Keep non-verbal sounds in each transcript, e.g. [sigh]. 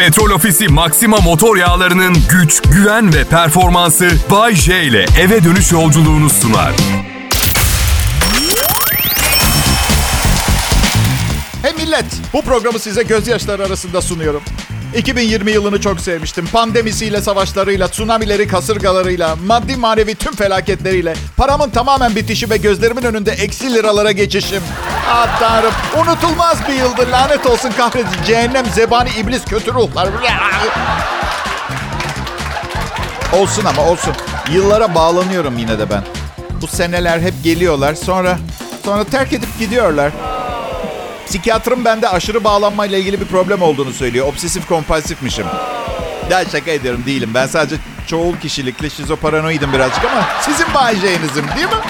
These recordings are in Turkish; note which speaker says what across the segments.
Speaker 1: Petrol Ofisi Maxima motor yağlarının güç, güven ve performansı Bay J ile eve dönüş yolculuğunu sunar.
Speaker 2: Hey millet, bu programı size gözyaşları arasında sunuyorum. 2020 yılını çok sevmiştim. Pandemisiyle, savaşlarıyla, tsunamileri, kasırgalarıyla, maddi manevi tüm felaketleriyle, paramın tamamen bitişi ve gözlerimin önünde eksi liralara geçişim. Ah tanrım, unutulmaz bir yıldır. Lanet olsun kahretsin. Cehennem, zebani, iblis, kötü ruhlar. Olsun ama olsun. Yıllara bağlanıyorum yine de ben. Bu seneler hep geliyorlar. Sonra sonra terk edip gidiyorlar. Psikiyatrım bende aşırı bağlanmayla ilgili bir problem olduğunu söylüyor. Obsesif kompulsifmişim. Ya şaka ediyorum değilim. Ben sadece çoğul kişilikli şizoparanoidim birazcık ama sizin Bay J'nizim değil mi?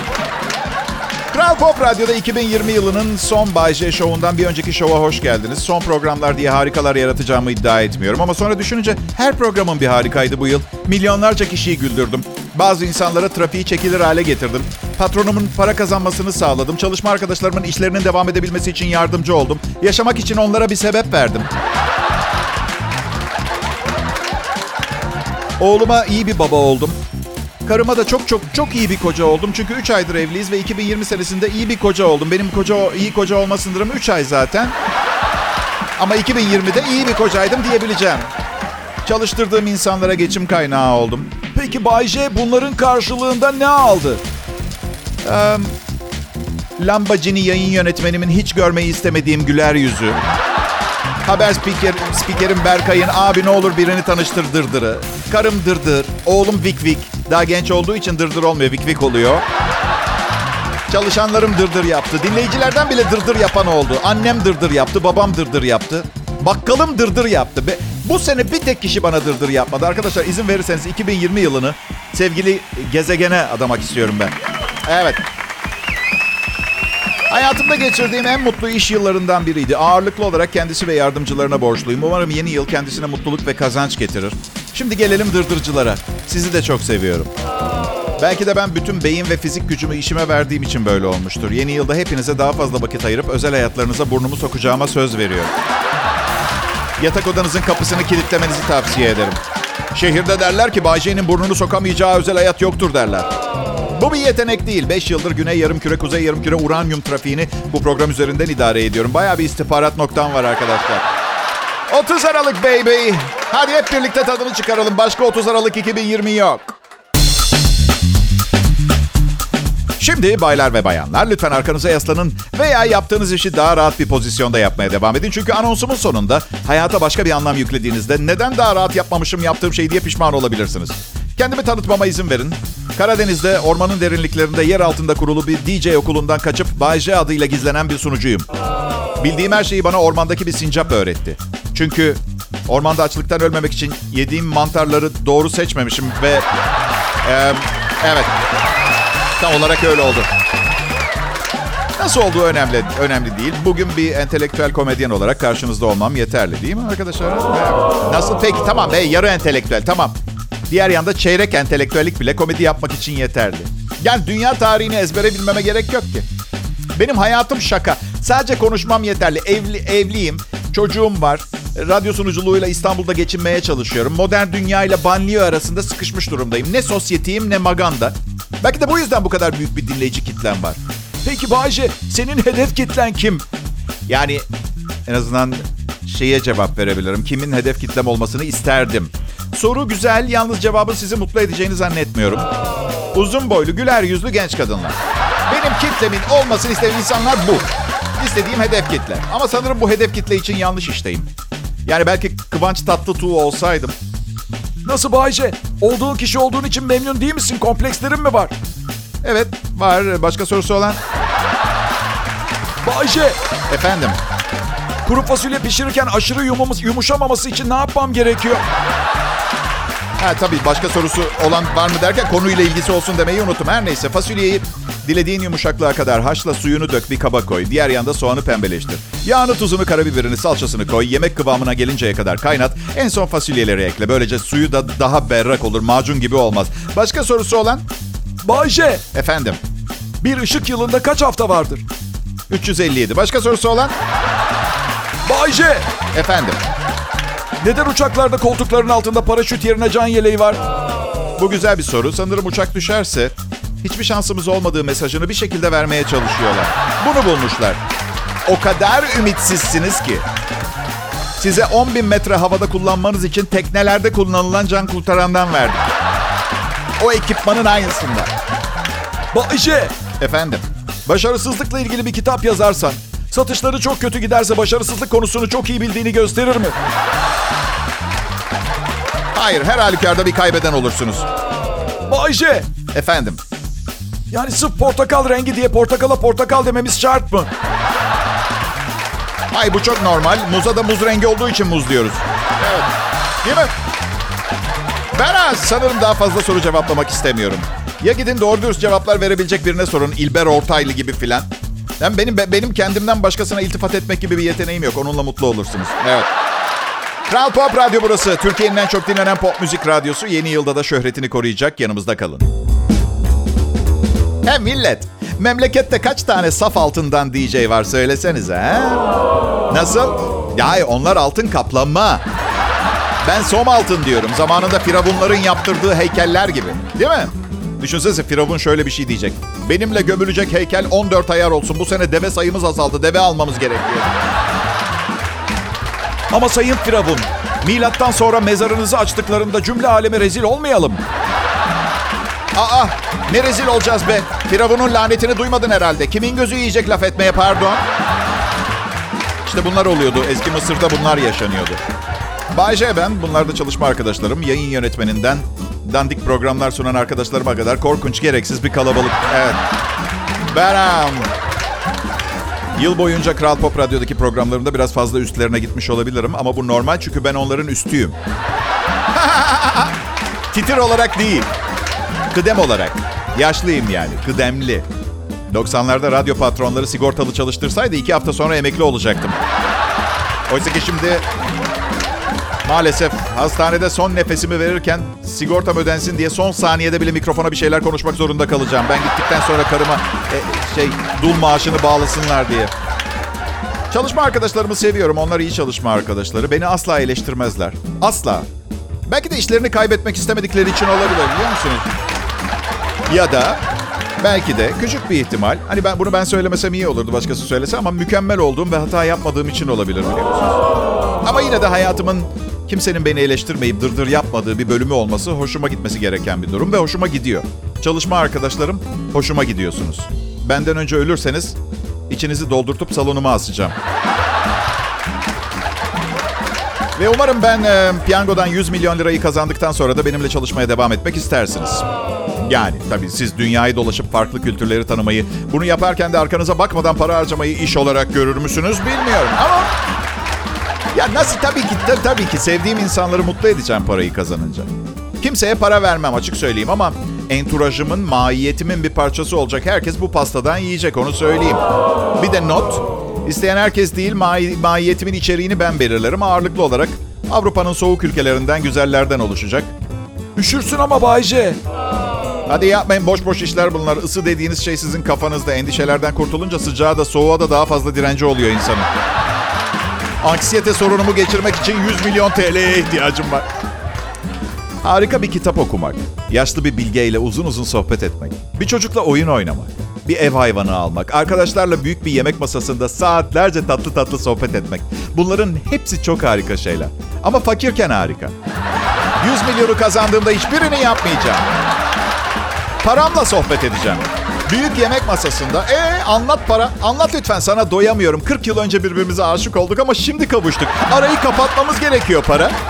Speaker 2: Kral Pop Radyo'da 2020 yılının son Bay J şovundan bir önceki şova hoş geldiniz. Son programlar diye harikalar yaratacağımı iddia etmiyorum ama sonra düşününce her programın bir harikaydı bu yıl. Milyonlarca kişiyi güldürdüm. Bazı insanlara trafiği çekilir hale getirdim. Patronumun para kazanmasını sağladım. Çalışma arkadaşlarımın işlerinin devam edebilmesi için yardımcı oldum. Yaşamak için onlara bir sebep verdim. Oğluma iyi bir baba oldum. Karıma da çok çok çok iyi bir koca oldum. Çünkü 3 aydır evliyiz ve 2020 senesinde iyi bir koca oldum. Benim koca iyi koca olma sınırım 3 ay zaten. Ama 2020'de iyi bir kocaydım diyebileceğim. Çalıştırdığım insanlara geçim kaynağı oldum. Peki Bay J bunların karşılığında ne aldı? Ee, Lambacini yayın yönetmenimin hiç görmeyi istemediğim güler yüzü. Haber spiker, spikerim Berkay'ın abi ne olur birini tanıştır dırdırı. Karım dırdır, oğlum Vik Vik. Daha genç olduğu için dırdır olmuyor, Vik Vik oluyor. Çalışanlarım dırdır yaptı. Dinleyicilerden bile dırdır yapan oldu. Annem dırdır yaptı, babam dırdır yaptı. Bakkalım dırdır yaptı. Be- Bu sene bir tek kişi bana dırdır yapmadı. Arkadaşlar izin verirseniz 2020 yılını sevgili gezegene adamak istiyorum ben. Evet. Hayatımda geçirdiğim en mutlu iş yıllarından biriydi. Ağırlıklı olarak kendisi ve yardımcılarına borçluyum. Umarım yeni yıl kendisine mutluluk ve kazanç getirir. Şimdi gelelim dırdırcılara. Sizi de çok seviyorum. Belki de ben bütün beyin ve fizik gücümü işime verdiğim için böyle olmuştur. Yeni yılda hepinize daha fazla vakit ayırıp özel hayatlarınıza burnumu sokacağıma söz veriyorum. Yatak odanızın kapısını kilitlemenizi tavsiye ederim. Şehirde derler ki Bayce'nin burnunu sokamayacağı özel hayat yoktur derler. Bu bir yetenek değil. 5 yıldır Güney Yarımküre, Kuzey Yarımküre uranyum trafiğini bu program üzerinden idare ediyorum. Bayağı bir istihbarat noktam var arkadaşlar. 30 Aralık baby. Hadi hep birlikte tadını çıkaralım. Başka 30 Aralık 2020 yok. Şimdi baylar ve bayanlar lütfen arkanıza yaslanın veya yaptığınız işi daha rahat bir pozisyonda yapmaya devam edin. Çünkü anonsumun sonunda hayata başka bir anlam yüklediğinizde neden daha rahat yapmamışım yaptığım şey diye pişman olabilirsiniz. Kendimi tanıtmama izin verin. Karadeniz'de ormanın derinliklerinde yer altında kurulu bir DJ okulundan kaçıp Bay J adıyla gizlenen bir sunucuyum. Bildiğim her şeyi bana ormandaki bir sincap öğretti. Çünkü ormanda açlıktan ölmemek için yediğim mantarları doğru seçmemişim ve... e, evet, tam olarak öyle oldu. Nasıl olduğu önemli önemli değil. Bugün bir entelektüel komedyen olarak karşınızda olmam yeterli değil mi arkadaşlar? Nasıl? Peki tamam. Hey, yarı entelektüel tamam. Diğer yanda çeyrek entelektüellik bile komedi yapmak için yeterli. Yani dünya tarihini ezbere bilmeme gerek yok ki. Benim hayatım şaka. Sadece konuşmam yeterli. Evli, evliyim. Çocuğum var. Radyo sunuculuğuyla İstanbul'da geçinmeye çalışıyorum. Modern dünya ile banliyö arasında sıkışmış durumdayım. Ne sosyetiyim ne maganda. Belki de bu yüzden bu kadar büyük bir dinleyici kitlem var. Peki Bayce, senin hedef kitlen kim? Yani en azından şeye cevap verebilirim. Kimin hedef kitlem olmasını isterdim. Soru güzel, yalnız cevabın sizi mutlu edeceğini zannetmiyorum. Uzun boylu, güler yüzlü genç kadınlar. Benim kitlemin olmasını isteyen insanlar bu. İstediğim hedef kitle. Ama sanırım bu hedef kitle için yanlış işteyim. Yani belki Kıvanç Tatlıtuğ olsaydım. Nasıl Bayce? Olduğun kişi olduğun için memnun değil misin? Komplekslerin mi var? Evet, var. Başka sorusu olan? Bayce! Efendim? Kuru fasulye pişirirken aşırı yumumuz, yumuşamaması için ne yapmam gerekiyor? Ha tabii başka sorusu olan var mı derken konuyla ilgisi olsun demeyi unuttum. Her neyse fasulyeyi dilediğin yumuşaklığa kadar haşla suyunu dök bir kaba koy. Diğer yanda soğanı pembeleştir. Yağını, tuzunu, karabiberini, salçasını koy. Yemek kıvamına gelinceye kadar kaynat. En son fasulyeleri ekle. Böylece suyu da daha berrak olur. Macun gibi olmaz. Başka sorusu olan? Bayce. Efendim? Bir ışık yılında kaç hafta vardır? 357. Başka sorusu olan? Bayce. Efendim?
Speaker 3: Neden uçaklarda koltukların altında paraşüt yerine can yeleği var?
Speaker 2: Bu güzel bir soru. Sanırım uçak düşerse hiçbir şansımız olmadığı mesajını bir şekilde vermeye çalışıyorlar. Bunu bulmuşlar. O kadar ümitsizsiniz ki. Size 10 bin metre havada kullanmanız için teknelerde kullanılan can kurtarandan verdik. O ekipmanın aynısında.
Speaker 3: Bayşe,
Speaker 2: Efendim,
Speaker 3: başarısızlıkla ilgili bir kitap yazarsan, satışları çok kötü giderse başarısızlık konusunu çok iyi bildiğini gösterir mi?
Speaker 2: hayır her halükarda bir kaybeden olursunuz.
Speaker 3: Bayşe,
Speaker 2: Efendim,
Speaker 3: yani sırf portakal rengi diye portakala portakal dememiz şart mı?
Speaker 2: Ay bu çok normal. Muza da muz rengi olduğu için muz diyoruz. Evet. Değil mi? Ben ha, sanırım daha fazla soru cevaplamak istemiyorum. Ya gidin doğru dürüst cevaplar verebilecek birine sorun. İlber Ortaylı gibi filan. Yani benim benim kendimden başkasına iltifat etmek gibi bir yeteneğim yok. Onunla mutlu olursunuz. Evet. Kral Pop Radyo burası. Türkiye'nin en çok dinlenen pop müzik radyosu. Yeni yılda da şöhretini koruyacak. Yanımızda kalın. He millet. Memlekette kaç tane saf altından DJ var söylesenize ha? Nasıl? Ya onlar altın kaplanma. Ben som altın diyorum. Zamanında firavunların yaptırdığı heykeller gibi. Değil mi? Düşünsenize firavun şöyle bir şey diyecek. Benimle gömülecek heykel 14 ayar olsun. Bu sene deve sayımız azaldı. Deve almamız gerekiyor.
Speaker 3: Ama sayın Firavun, milattan sonra mezarınızı açtıklarında cümle aleme rezil olmayalım.
Speaker 2: Aa ne rezil olacağız be. Firavunun lanetini duymadın herhalde. Kimin gözü yiyecek laf etmeye pardon? İşte bunlar oluyordu. Eski Mısır'da bunlar yaşanıyordu. Bayce ben. Bunlar da çalışma arkadaşlarım. Yayın yönetmeninden dandik programlar sunan arkadaşlarıma kadar korkunç, gereksiz bir kalabalık. Evet. Beram. Yıl boyunca Kral Pop Radyo'daki programlarımda biraz fazla üstlerine gitmiş olabilirim. Ama bu normal çünkü ben onların üstüyüm. [laughs] Titir olarak değil. Kıdem olarak. Yaşlıyım yani. Kıdemli. 90'larda radyo patronları sigortalı çalıştırsaydı iki hafta sonra emekli olacaktım. Oysa ki şimdi maalesef hastanede son nefesimi verirken sigortam ödensin diye son saniyede bile mikrofona bir şeyler konuşmak zorunda kalacağım. Ben gittikten sonra karıma e, şey dul maaşını bağlasınlar diye. Çalışma arkadaşlarımı seviyorum. Onlar iyi çalışma arkadaşları. Beni asla eleştirmezler. Asla. Belki de işlerini kaybetmek istemedikleri için olabilir biliyor musunuz? Ya da belki de küçük bir ihtimal. Hani ben bunu ben söylemesem iyi olurdu başkası söylese ama mükemmel olduğum ve hata yapmadığım için olabilir biliyor musunuz? Ama yine de hayatımın kimsenin beni eleştirmeyip dırdır yapmadığı bir bölümü olması hoşuma gitmesi gereken bir durum ve hoşuma gidiyor. Çalışma arkadaşlarım hoşuma gidiyorsunuz. Benden önce ölürseniz içinizi doldurtup salonuma asacağım. Ve umarım ben e, piyangodan 100 milyon lirayı kazandıktan sonra da benimle çalışmaya devam etmek istersiniz. Yani tabii siz dünyayı dolaşıp farklı kültürleri tanımayı, bunu yaparken de arkanıza bakmadan para harcamayı iş olarak görür müsünüz bilmiyorum ama... Ya nasıl tabii ki tab- tabii ki sevdiğim insanları mutlu edeceğim parayı kazanınca. Kimseye para vermem açık söyleyeyim ama enturajımın, mahiyetimin bir parçası olacak. Herkes bu pastadan yiyecek onu söyleyeyim. Bir de not, isteyen herkes değil mahi- mahiyetimin içeriğini ben belirlerim. Ağırlıklı olarak Avrupa'nın soğuk ülkelerinden güzellerden oluşacak.
Speaker 3: Üşürsün ama Bayce.
Speaker 2: Hadi yapmayın boş boş işler bunlar. Isı dediğiniz şey sizin kafanızda. Endişelerden kurtulunca sıcağa da soğuğa da daha fazla direnci oluyor insanın. Anksiyete sorunumu geçirmek için 100 milyon TL'ye ihtiyacım var. Harika bir kitap okumak. Yaşlı bir bilgeyle uzun uzun sohbet etmek. Bir çocukla oyun oynamak. Bir ev hayvanı almak. Arkadaşlarla büyük bir yemek masasında saatlerce tatlı tatlı sohbet etmek. Bunların hepsi çok harika şeyler. Ama fakirken harika. 100 milyonu kazandığımda hiçbirini yapmayacağım. Paramla sohbet edeceğim. Büyük yemek masasında. E anlat para. Anlat lütfen sana doyamıyorum. 40 yıl önce birbirimize aşık olduk ama şimdi kavuştuk. Arayı kapatmamız gerekiyor para. [laughs]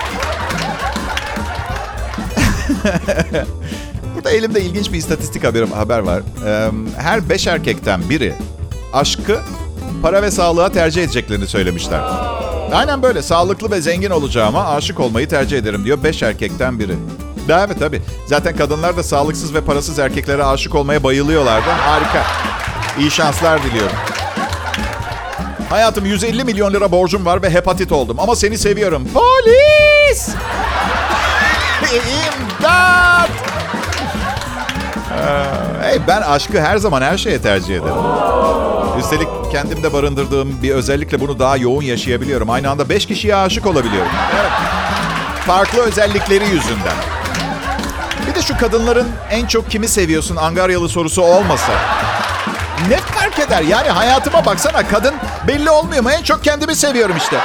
Speaker 2: Burada elimde ilginç bir istatistik haber, haber var. Her beş erkekten biri aşkı para ve sağlığa tercih edeceklerini söylemişler. Aynen böyle. Sağlıklı ve zengin olacağıma aşık olmayı tercih ederim diyor beş erkekten biri. Da evet tabii. Zaten kadınlar da sağlıksız ve parasız erkeklere aşık olmaya bayılıyorlardı. Harika. İyi şanslar diliyorum. Hayatım 150 milyon lira borcum var ve hepatit oldum. Ama seni seviyorum. Polis! [laughs] İmdat! Ee, hey, ben aşkı her zaman her şeye tercih ederim. Üstelik kendimde barındırdığım bir özellikle bunu daha yoğun yaşayabiliyorum. Aynı anda beş kişiye aşık olabiliyorum. Evet. farklı özellikleri yüzünden. De şu kadınların en çok kimi seviyorsun Angaryalı sorusu olmasa. Ne fark eder? Yani hayatıma baksana kadın belli olmuyor mu? En çok kendimi seviyorum işte.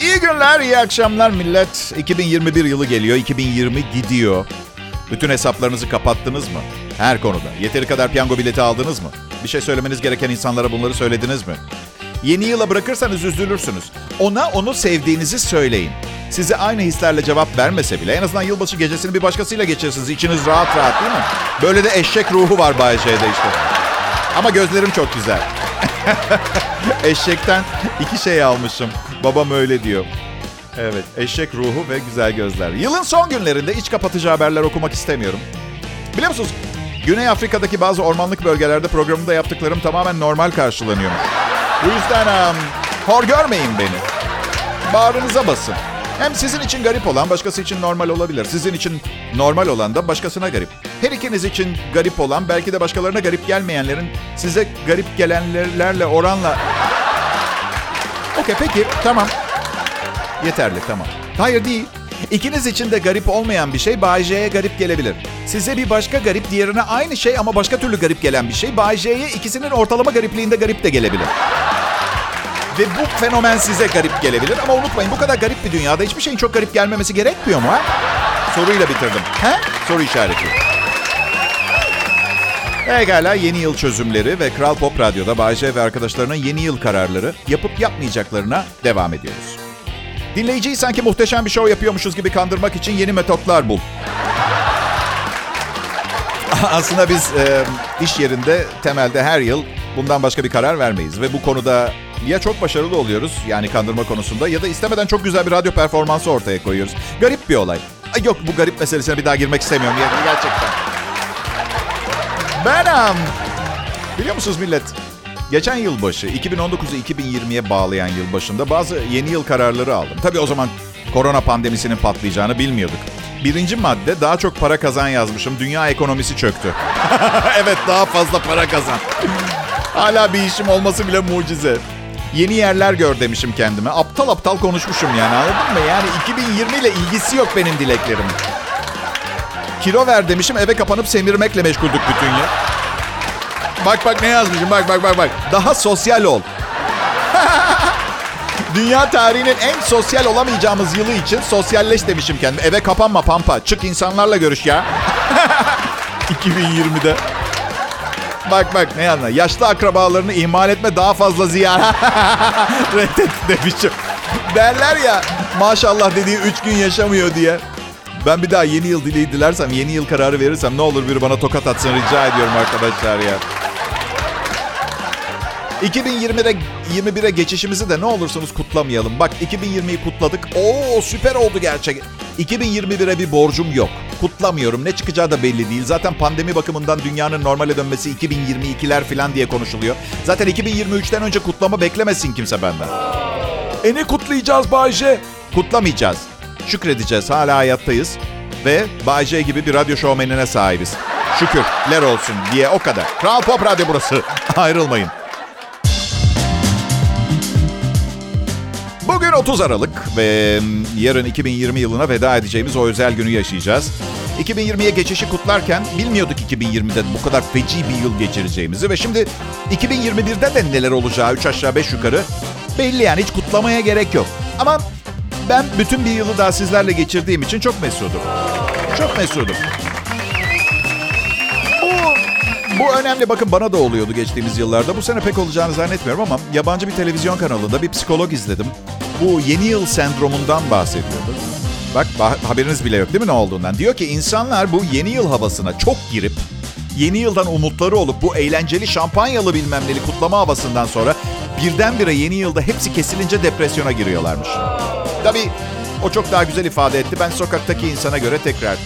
Speaker 2: İyi günler, iyi akşamlar millet. 2021 yılı geliyor, 2020 gidiyor. Bütün hesaplarınızı kapattınız mı? Her konuda. Yeteri kadar piyango bileti aldınız mı? Bir şey söylemeniz gereken insanlara bunları söylediniz mi? Yeni yıla bırakırsanız üzülürsünüz. Ona onu sevdiğinizi söyleyin. Size aynı hislerle cevap vermese bile en azından yılbaşı gecesini bir başkasıyla geçirirsiniz. İçiniz rahat rahat değil mi? Böyle de eşek ruhu var Bay J'de işte. Ama gözlerim çok güzel. [laughs] Eşekten iki şey almışım. Babam öyle diyor. Evet, eşek ruhu ve güzel gözler. Yılın son günlerinde iç kapatıcı haberler okumak istemiyorum. Biliyor musunuz? Güney Afrika'daki bazı ormanlık bölgelerde programımda yaptıklarım tamamen normal karşılanıyor. Bu yüzden um, hor görmeyin beni. Bağrınıza basın. Hem sizin için garip olan başkası için normal olabilir. Sizin için normal olan da başkasına garip. Her ikiniz için garip olan belki de başkalarına garip gelmeyenlerin size garip gelenlerle oranla... Okey peki tamam. Yeterli tamam. Hayır değil. İkiniz için de garip olmayan bir şey Bay garip gelebilir. Size bir başka garip, diğerine aynı şey ama başka türlü garip gelen bir şey Bay ikisinin ortalama garipliğinde garip de gelebilir. Ve bu fenomen size garip gelebilir ama unutmayın bu kadar garip bir dünyada hiçbir şeyin çok garip gelmemesi gerekmiyor mu ha? Soruyla bitirdim. He? Soru işareti. Pekala yeni yıl çözümleri ve Kral Pop Radyo'da Bayce ve arkadaşlarının yeni yıl kararları yapıp yapmayacaklarına devam ediyoruz. Dinleyiciyi sanki muhteşem bir show yapıyormuşuz gibi kandırmak için yeni metotlar bul. [laughs] Aslında biz e, iş yerinde temelde her yıl bundan başka bir karar vermeyiz. Ve bu konuda ya çok başarılı oluyoruz yani kandırma konusunda ya da istemeden çok güzel bir radyo performansı ortaya koyuyoruz. Garip bir olay. Ay yok bu garip meselesine bir daha girmek istemiyorum yani gerçekten. Benam. Biliyor musunuz millet? Geçen yılbaşı 2019'u 2020'ye bağlayan yılbaşında bazı yeni yıl kararları aldım. Tabii o zaman korona pandemisinin patlayacağını bilmiyorduk. Birinci madde daha çok para kazan yazmışım. Dünya ekonomisi çöktü. [laughs] evet daha fazla para kazan. Hala bir işim olması bile mucize. Yeni yerler gör demişim kendime. Aptal aptal konuşmuşum yani anladın mı? Yani 2020 ile ilgisi yok benim dileklerimin. Kilo ver demişim eve kapanıp semirmekle meşguldük bütün yıl. Bak bak ne yazmışım bak bak bak bak. Daha sosyal ol. [laughs] Dünya tarihinin en sosyal olamayacağımız yılı için sosyalleş demişim kendime. Eve kapanma pampa. Çık insanlarla görüş ya. [laughs] 2020'de. Bak bak ne yana. Yaşlı akrabalarını ihmal etme daha fazla ziyaret. [laughs] Reddet demişim. Derler ya maşallah dediği 3 gün yaşamıyor diye. Ben bir daha yeni yıl dileği dilersem, yeni yıl kararı verirsem ne olur biri bana tokat atsın rica ediyorum arkadaşlar ya. 2020'de 21'e geçişimizi de ne olursunuz kutlamayalım. Bak 2020'yi kutladık. Oo süper oldu gerçek. 2021'e bir borcum yok. Kutlamıyorum. Ne çıkacağı da belli değil. Zaten pandemi bakımından dünyanın normale dönmesi 2022'ler falan diye konuşuluyor. Zaten 2023'ten önce kutlama beklemesin kimse benden.
Speaker 3: E ne kutlayacağız Bayce?
Speaker 2: Kutlamayacağız. Şükredeceğiz. Hala hayattayız. Ve Bay J gibi bir radyo şovmenine sahibiz. Şükürler olsun diye o kadar. Kral Pop Radyo burası. [laughs] Ayrılmayın. Bugün 30 Aralık ve yarın 2020 yılına veda edeceğimiz o özel günü yaşayacağız. 2020'ye geçişi kutlarken bilmiyorduk 2020'de bu kadar feci bir yıl geçireceğimizi ve şimdi 2021'de de neler olacağı 3 aşağı 5 yukarı belli yani hiç kutlamaya gerek yok. Ama ben bütün bir yılı daha sizlerle geçirdiğim için çok mesudum. Çok mesudum. Bu, önemli. Bakın bana da oluyordu geçtiğimiz yıllarda. Bu sene pek olacağını zannetmiyorum ama yabancı bir televizyon kanalında bir psikolog izledim. Bu yeni yıl sendromundan bahsediyordu. Bak haberiniz bile yok değil mi ne olduğundan. Diyor ki insanlar bu yeni yıl havasına çok girip yeni yıldan umutları olup bu eğlenceli şampanyalı bilmem neli kutlama havasından sonra birdenbire yeni yılda hepsi kesilince depresyona giriyorlarmış. Tabii o çok daha güzel ifade etti. Ben sokaktaki insana göre tekrar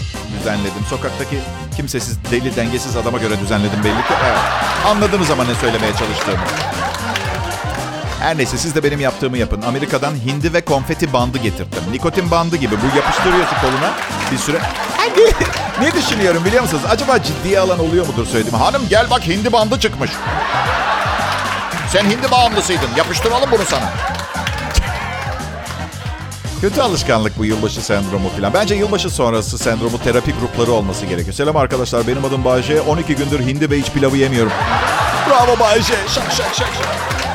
Speaker 2: düzenledim. Sokaktaki kimsesiz, deli, dengesiz adama göre düzenledim belli ki. Evet. Anladınız ama ne söylemeye çalıştığımı. Her neyse siz de benim yaptığımı yapın. Amerika'dan hindi ve konfeti bandı getirdim. Nikotin bandı gibi. Bu yapıştırıyorsun koluna bir süre. ne düşünüyorum biliyor musunuz? Acaba ciddiye alan oluyor mudur söylediğim? Hanım gel bak hindi bandı çıkmış. Sen hindi bağımlısıydın. Yapıştıralım bunu sana. Kötü alışkanlık bu yılbaşı sendromu falan. Bence yılbaşı sonrası sendromu terapi grupları olması gerekiyor. Selam arkadaşlar benim adım Bayce. 12 gündür hindi ve iç pilavı yemiyorum. Bravo Bayce. Şak şak şak şak.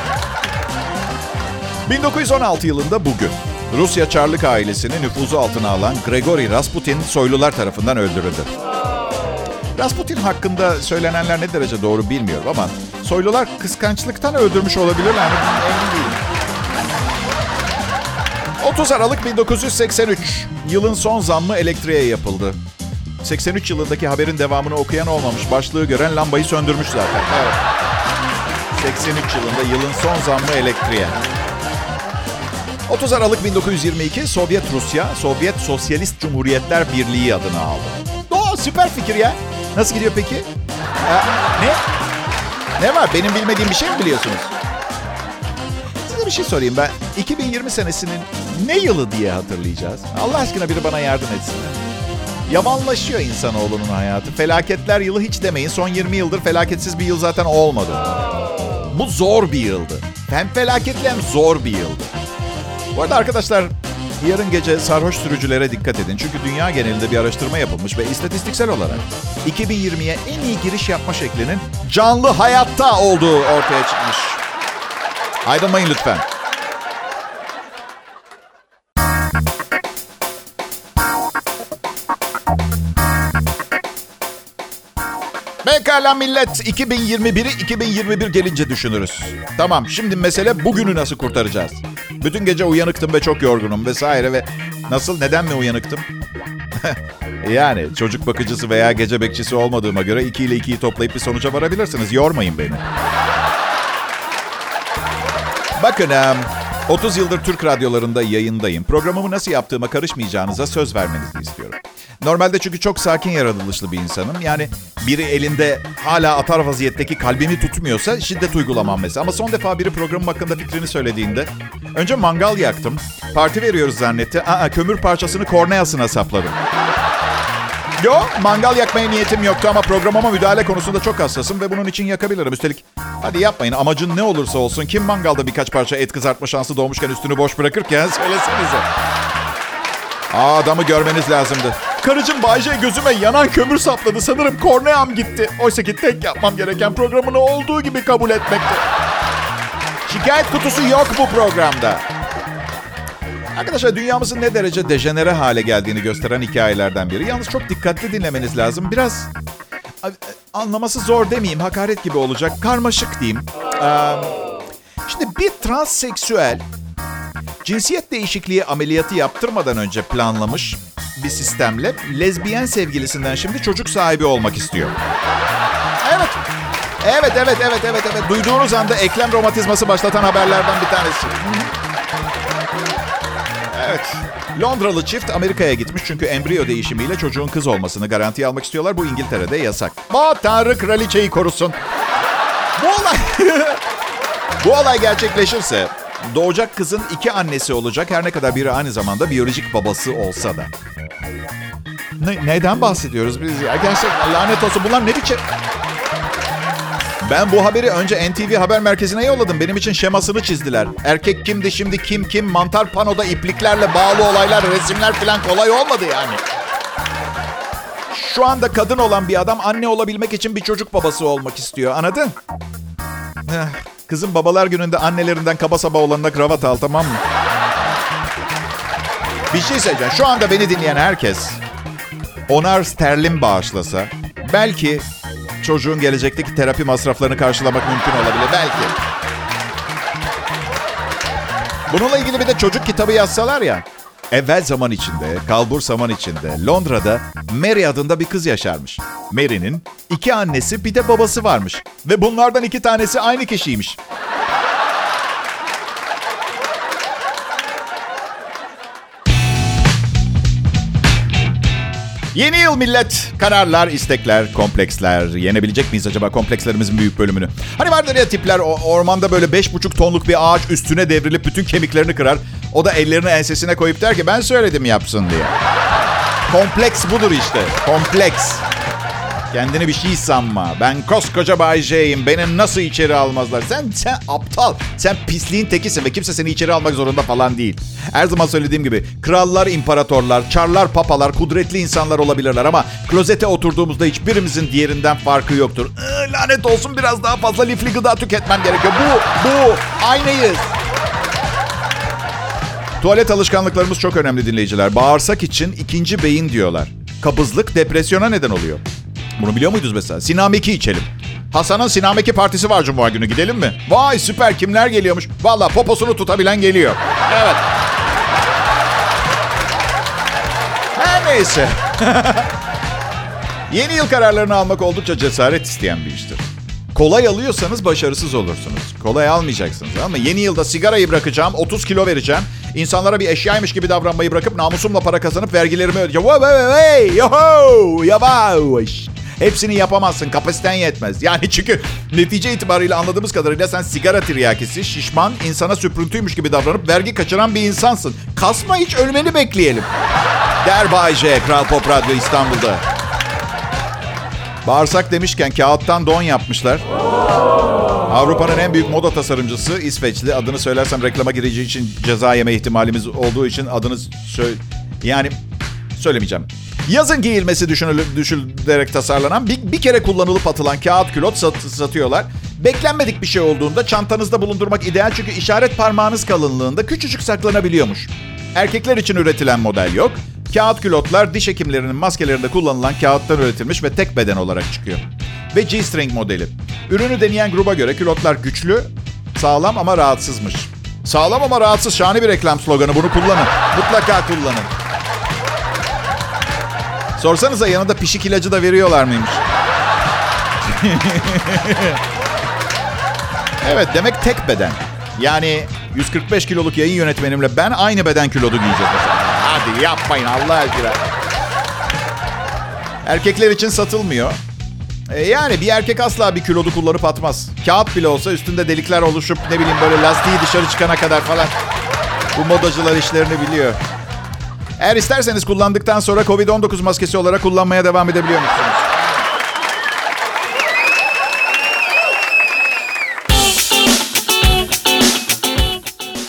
Speaker 2: 1916 yılında bugün Rusya Çarlık ailesini nüfuzu altına alan Grigori Rasputin soylular tarafından öldürüldü. Rasputin hakkında söylenenler ne derece doğru bilmiyorum ama soylular kıskançlıktan öldürmüş olabilirler mi? Emin değilim. 30 Aralık 1983. Yılın son zammı elektriğe yapıldı. 83 yılındaki haberin devamını okuyan olmamış. Başlığı gören lambayı söndürmüş zaten. Evet. 83 yılında yılın son zammı elektriğe. 30 Aralık 1922 Sovyet Rusya, Sovyet Sosyalist Cumhuriyetler Birliği adını aldı. Oo süper fikir ya. Nasıl gidiyor peki? Ee, ne? Ne var? Benim bilmediğim bir şey mi biliyorsunuz? Size bir şey sorayım ben. 2020 senesinin ne yılı diye hatırlayacağız? Allah aşkına biri bana yardım etsin. Yamanlaşıyor insanoğlunun hayatı. Felaketler yılı hiç demeyin. Son 20 yıldır felaketsiz bir yıl zaten olmadı. Bu zor bir yıldı. Hem felaketli hem zor bir yıldı. Bu arada arkadaşlar yarın gece sarhoş sürücülere dikkat edin. Çünkü dünya genelinde bir araştırma yapılmış ve istatistiksel olarak 2020'ye en iyi giriş yapma şeklinin canlı hayatta olduğu ortaya çıkmış. Ayrılmayın lütfen. Pekala millet 2021'i 2021 gelince düşünürüz. Tamam şimdi mesele bugünü nasıl kurtaracağız? Bütün gece uyanıktım ve çok yorgunum vesaire ve nasıl neden mi uyanıktım? [laughs] yani çocuk bakıcısı veya gece bekçisi olmadığıma göre 2 ile 2'yi toplayıp bir sonuca varabilirsiniz. Yormayın beni. Bakın 30 yıldır Türk radyolarında yayındayım. Programımı nasıl yaptığıma karışmayacağınıza söz vermenizi istiyorum. Normalde çünkü çok sakin yaratılışlı bir insanım. Yani biri elinde hala atar vaziyetteki kalbimi tutmuyorsa şiddet uygulamam mesela. Ama son defa biri programım hakkında fikrini söylediğinde önce mangal yaktım. Parti veriyoruz zannetti. Aa kömür parçasını korneasına sapladım. Yo, mangal yakmaya niyetim yoktu ama programıma müdahale konusunda çok hassasım ve bunun için yakabilirim. Üstelik hadi yapmayın amacın ne olursa olsun kim mangalda birkaç parça et kızartma şansı doğmuşken üstünü boş bırakırken [laughs] söylesenize. Aa, adamı görmeniz lazımdı. Karıcığım Bayce gözüme yanan kömür sapladı. Sanırım korneam gitti. Oysa ki tek yapmam gereken programını olduğu gibi kabul etmekti. Şikayet kutusu yok bu programda. Arkadaşlar dünyamızın ne derece dejenere hale geldiğini gösteren hikayelerden biri. Yalnız çok dikkatli dinlemeniz lazım. Biraz anlaması zor demeyeyim, hakaret gibi olacak. Karmaşık diyeyim. Şimdi bir transseksüel cinsiyet değişikliği ameliyatı yaptırmadan önce planlamış bir sistemle lezbiyen sevgilisinden şimdi çocuk sahibi olmak istiyor. Evet. Evet, evet, evet, evet, evet. Duyduğunuz anda eklem romatizması başlatan haberlerden bir tanesi. Evet. Londralı çift Amerika'ya gitmiş çünkü embriyo değişimiyle çocuğun kız olmasını garantiye almak istiyorlar. Bu İngiltere'de yasak. Ma Tanrı kraliçeyi korusun. Bu olay... [laughs] Bu olay gerçekleşirse doğacak kızın iki annesi olacak her ne kadar biri aynı zamanda biyolojik babası olsa da. Ne, neden bahsediyoruz biz ya? Gerçekten lanet olsun bunlar ne biçim... Ben bu haberi önce NTV Haber Merkezi'ne yolladım. Benim için şemasını çizdiler. Erkek kimdi şimdi kim kim mantar panoda ipliklerle bağlı olaylar, resimler falan kolay olmadı yani. Şu anda kadın olan bir adam anne olabilmek için bir çocuk babası olmak istiyor. Anladın? Kızım babalar gününde annelerinden kaba saba olanına kravat al tamam mı? Bir şey söyleyeceğim. Şu anda beni dinleyen herkes onar sterlin bağışlasa belki çocuğun gelecekteki terapi masraflarını karşılamak mümkün olabilir. Belki. Bununla ilgili bir de çocuk kitabı yazsalar ya. Evvel zaman içinde, kalbur zaman içinde Londra'da Mary adında bir kız yaşarmış. Mary'nin iki annesi bir de babası varmış. Ve bunlardan iki tanesi aynı kişiymiş. Yeni yıl millet. Kararlar, istekler, kompleksler. Yenebilecek miyiz acaba komplekslerimizin büyük bölümünü? Hani vardır ya tipler ormanda böyle beş buçuk tonluk bir ağaç üstüne devrilip bütün kemiklerini kırar. O da ellerini ensesine koyup der ki ben söyledim yapsın diye. Kompleks budur işte. Kompleks. Kendini bir şey sanma. Ben koskoca Bay J'yim. Beni nasıl içeri almazlar? Sen sen aptal. Sen pisliğin tekisin ve kimse seni içeri almak zorunda falan değil. Her zaman söylediğim gibi krallar, imparatorlar, çarlar, papalar, kudretli insanlar olabilirler ama klozete oturduğumuzda hiçbirimizin diğerinden farkı yoktur. Iı, lanet olsun biraz daha fazla lifli gıda tüketmem gerekiyor. Bu, bu. Aynıyız. Tuvalet alışkanlıklarımız çok önemli dinleyiciler. Bağırsak için ikinci beyin diyorlar. Kabızlık depresyona neden oluyor. Bunu biliyor muydunuz mesela? Sinameki içelim. Hasan'ın Sinameki partisi var Cuma günü gidelim mi? Vay süper kimler geliyormuş? Valla poposunu tutabilen geliyor. Evet. Her neyse. [laughs] Yeni yıl kararlarını almak oldukça cesaret isteyen bir iştir. Kolay alıyorsanız başarısız olursunuz. Kolay almayacaksınız ama yeni yılda sigarayı bırakacağım, 30 kilo vereceğim. İnsanlara bir eşyaymış gibi davranmayı bırakıp namusumla para kazanıp vergilerimi ödeyeceğim. Wow, wow, hey, yoho, yavaş. Hepsini yapamazsın, kapasiten yetmez. Yani çünkü netice itibariyle anladığımız kadarıyla sen sigara tiryakisi, şişman, insana süprüntüymüş gibi davranıp vergi kaçıran bir insansın. Kasma hiç ölmeni bekleyelim. Der Bay J, Kral Pop Radyo İstanbul'da. Bağırsak demişken kağıttan don yapmışlar. Avrupa'nın en büyük moda tasarımcısı İsveçli. Adını söylersem reklama gireceği için ceza yeme ihtimalimiz olduğu için adını söyle... Yani söylemeyeceğim. Yazın giyilmesi düşünülerek tasarlanan bir, bir kere kullanılıp atılan kağıt külot sat, satıyorlar. Beklenmedik bir şey olduğunda çantanızda bulundurmak ideal çünkü işaret parmağınız kalınlığında küçücük saklanabiliyormuş. Erkekler için üretilen model yok. Kağıt külotlar diş hekimlerinin maskelerinde kullanılan kağıttan üretilmiş ve tek beden olarak çıkıyor. Ve G-string modeli. Ürünü deneyen gruba göre külotlar güçlü, sağlam ama rahatsızmış. Sağlam ama rahatsız şahane bir reklam sloganı. Bunu kullanın. Mutlaka kullanın. Sorsanıza yanında pişik ilacı da veriyorlar mıymış? evet demek tek beden. Yani 145 kiloluk yayın yönetmenimle ben aynı beden kilodu giyeceğiz. Hadi yapmayın Allah aşkına. Erkekler için satılmıyor. E yani bir erkek asla bir kilodu kullanıp atmaz. Kağıt bile olsa üstünde delikler oluşup ne bileyim böyle lastiği dışarı çıkana kadar falan. Bu modacılar işlerini biliyor. Eğer isterseniz kullandıktan sonra Covid-19 maskesi olarak kullanmaya devam edebiliyor musunuz?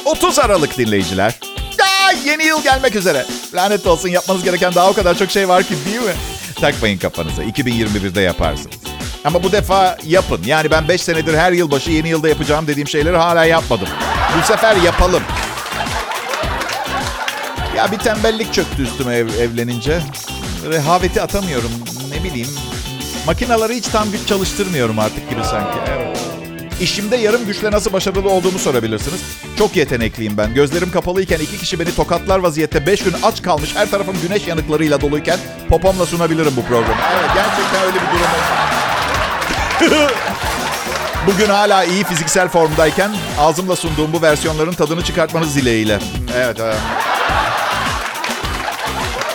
Speaker 2: ...30 Aralık dinleyiciler. Aa, yeni yıl gelmek üzere. Lanet olsun yapmanız gereken daha o kadar çok şey var ki değil mi? Takmayın kafanıza. 2021'de yaparsınız. Ama bu defa yapın. Yani ben 5 senedir her yılbaşı yeni yılda yapacağım dediğim şeyleri hala yapmadım. Bu sefer yapalım. Ya bir tembellik çöktü üstüme ev, evlenince. Rehaveti atamıyorum. Ne bileyim. Makinaları hiç tam güç çalıştırmıyorum artık gibi sanki. Evet. İşimde yarım güçle nasıl başarılı olduğumu sorabilirsiniz. Çok yetenekliyim ben. Gözlerim kapalıyken iki kişi beni tokatlar vaziyette 5 gün aç kalmış her tarafım güneş yanıklarıyla doluyken popomla sunabilirim bu programı. Evet gerçekten öyle bir durum [laughs] Bugün hala iyi fiziksel formdayken ağzımla sunduğum bu versiyonların tadını çıkartmanız dileğiyle. Evet. evet.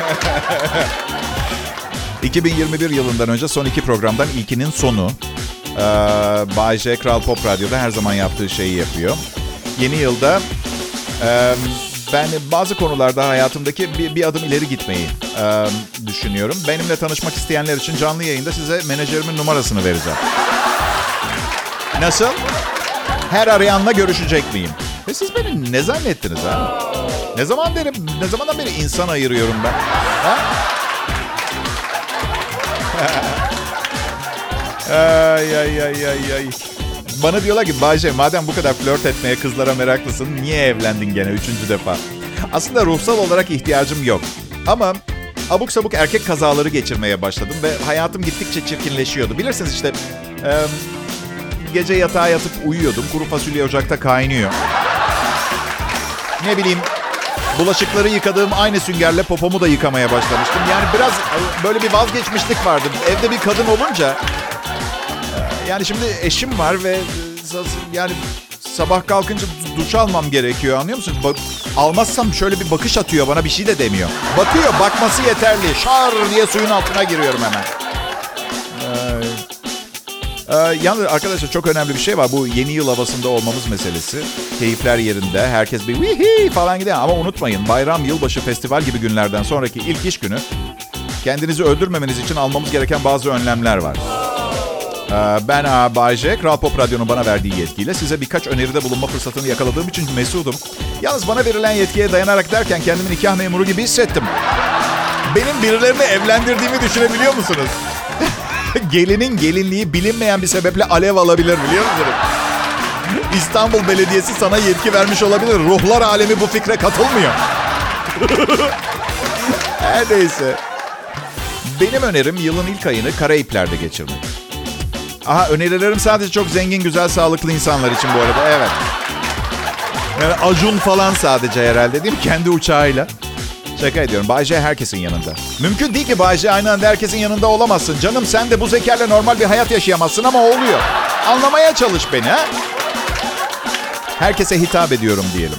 Speaker 2: [laughs] 2021 yılından önce son iki programdan ilkinin sonu. Ee, Bay Kral Pop Radyo'da her zaman yaptığı şeyi yapıyor. Yeni yılda e, ben bazı konularda hayatımdaki bir, bir adım ileri gitmeyi e, düşünüyorum. Benimle tanışmak isteyenler için canlı yayında size menajerimin numarasını vereceğim. Nasıl? Her arayanla görüşecek miyim? Ve siz beni ne zannettiniz ha? Ne zaman beri, ne zamandan beri insan ayırıyorum ben? Ha? [laughs] ay ay ay ay ay. Bana diyorlar ki Bayce madem bu kadar flört etmeye kızlara meraklısın niye evlendin gene üçüncü defa? Aslında ruhsal olarak ihtiyacım yok. Ama abuk sabuk erkek kazaları geçirmeye başladım ve hayatım gittikçe çirkinleşiyordu. Bilirsiniz işte e, gece yatağa yatıp uyuyordum. Kuru fasulye ocakta kaynıyor. Ne bileyim bulaşıkları yıkadığım aynı süngerle popomu da yıkamaya başlamıştım. Yani biraz böyle bir vazgeçmişlik vardı. Evde bir kadın olunca yani şimdi eşim var ve yani sabah kalkınca duş almam gerekiyor anlıyor musun? Bak, almazsam şöyle bir bakış atıyor bana bir şey de demiyor. Bakıyor bakması yeterli. Şar diye suyun altına giriyorum hemen. Ee, yalnız arkadaşlar çok önemli bir şey var. Bu yeni yıl havasında olmamız meselesi. Keyifler yerinde. Herkes bir wihi falan gidiyor. Ama unutmayın bayram, yılbaşı, festival gibi günlerden sonraki ilk iş günü kendinizi öldürmemeniz için almamız gereken bazı önlemler var. Ee, Ben A. Bayce, Kral Pop Radyo'nun bana verdiği yetkiyle size birkaç öneride bulunma fırsatını yakaladığım için mesudum. Yalnız bana verilen yetkiye dayanarak derken kendimi nikah memuru gibi hissettim. Benim birilerini evlendirdiğimi düşünebiliyor musunuz? [laughs] Gelinin gelinliği bilinmeyen bir sebeple alev alabilir biliyor musunuz? İstanbul Belediyesi sana yetki vermiş olabilir. Ruhlar alemi bu fikre katılmıyor. [laughs] Her neyse. Benim önerim yılın ilk ayını Karayipler'de geçirmek. Aha önerilerim sadece çok zengin, güzel, sağlıklı insanlar için bu arada. Evet. Yani Acun falan sadece herhalde değil mi? Kendi uçağıyla. Şaka ediyorum. Bay herkesin yanında. Mümkün değil ki Bay aynı anda herkesin yanında olamazsın. Canım sen de bu zekerle normal bir hayat yaşayamazsın ama oluyor. Anlamaya çalış beni ha. Herkese hitap ediyorum diyelim.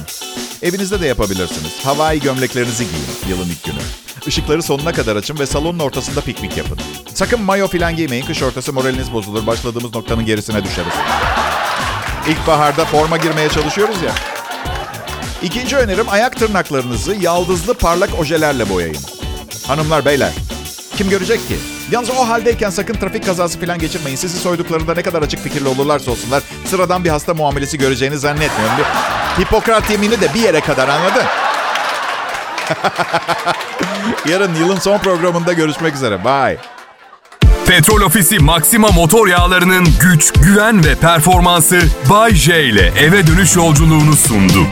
Speaker 2: Evinizde de yapabilirsiniz. Havai gömleklerinizi giyin yılın ilk günü. Işıkları sonuna kadar açın ve salonun ortasında piknik yapın. Sakın mayo falan giymeyin. Kış ortası moraliniz bozulur. Başladığımız noktanın gerisine düşeriz. İlkbaharda forma girmeye çalışıyoruz ya. İkinci önerim ayak tırnaklarınızı yaldızlı parlak ojelerle boyayın. Hanımlar beyler kim görecek ki? Yalnız o haldeyken sakın trafik kazası falan geçirmeyin. Sizi soyduklarında ne kadar açık fikirli olurlarsa olsunlar sıradan bir hasta muamelesi göreceğini zannetmiyorum. Bir Hipokrat yemini de bir yere kadar anladın? [laughs] Yarın yılın son programında görüşmek üzere. Bye.
Speaker 1: Petrol Ofisi Maxima motor yağlarının güç, güven ve performansı Bay J ile eve dönüş yolculuğunu sundu.